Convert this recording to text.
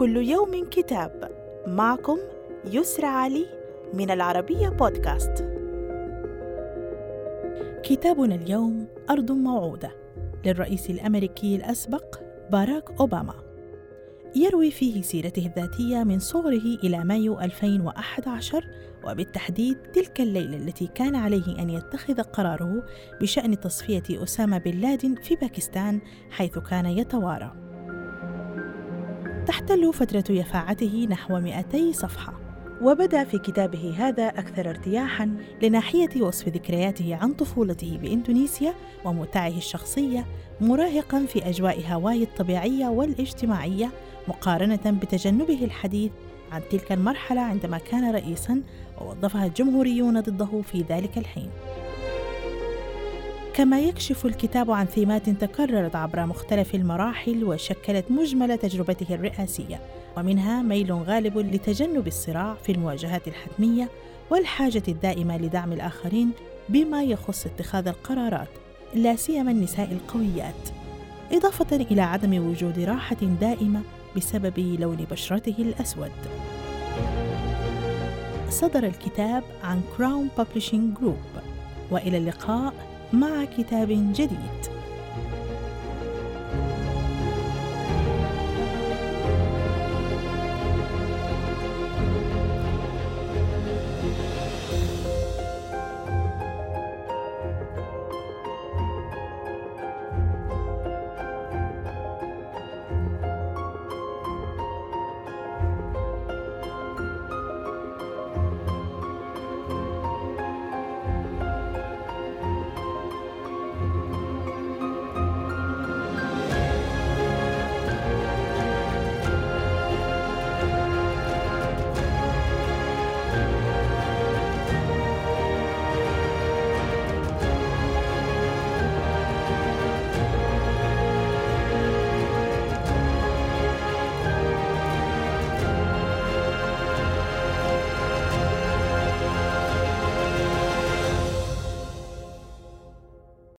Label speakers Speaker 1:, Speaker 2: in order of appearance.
Speaker 1: كل يوم كتاب. معكم يسرى علي من العربية بودكاست. كتابنا اليوم أرض موعودة للرئيس الأمريكي الأسبق باراك أوباما. يروي فيه سيرته الذاتية من صغره إلى مايو 2011 وبالتحديد تلك الليلة التي كان عليه أن يتخذ قراره بشأن تصفية أسامة بن لادن في باكستان حيث كان يتوارى. تحتل فترة يفاعته نحو 200 صفحة. وبدأ في كتابه هذا أكثر ارتياحا لناحية وصف ذكرياته عن طفولته بإندونيسيا ومتعه الشخصية مراهقا في أجواء هاواي الطبيعية والاجتماعية مقارنة بتجنبه الحديث عن تلك المرحلة عندما كان رئيسا ووظفها الجمهوريون ضده في ذلك الحين. كما يكشف الكتاب عن ثيمات تكررت عبر مختلف المراحل وشكلت مجمل تجربته الرئاسية. ومنها ميل غالب لتجنب الصراع في المواجهات الحتمية والحاجة الدائمة لدعم الآخرين بما يخص اتخاذ القرارات لا سيما النساء القويات. إضافة إلى عدم وجود راحة دائمة بسبب لون بشرته الأسود. صدر الكتاب عن Crown Publishing Group وإلى اللقاء مع كتاب جديد.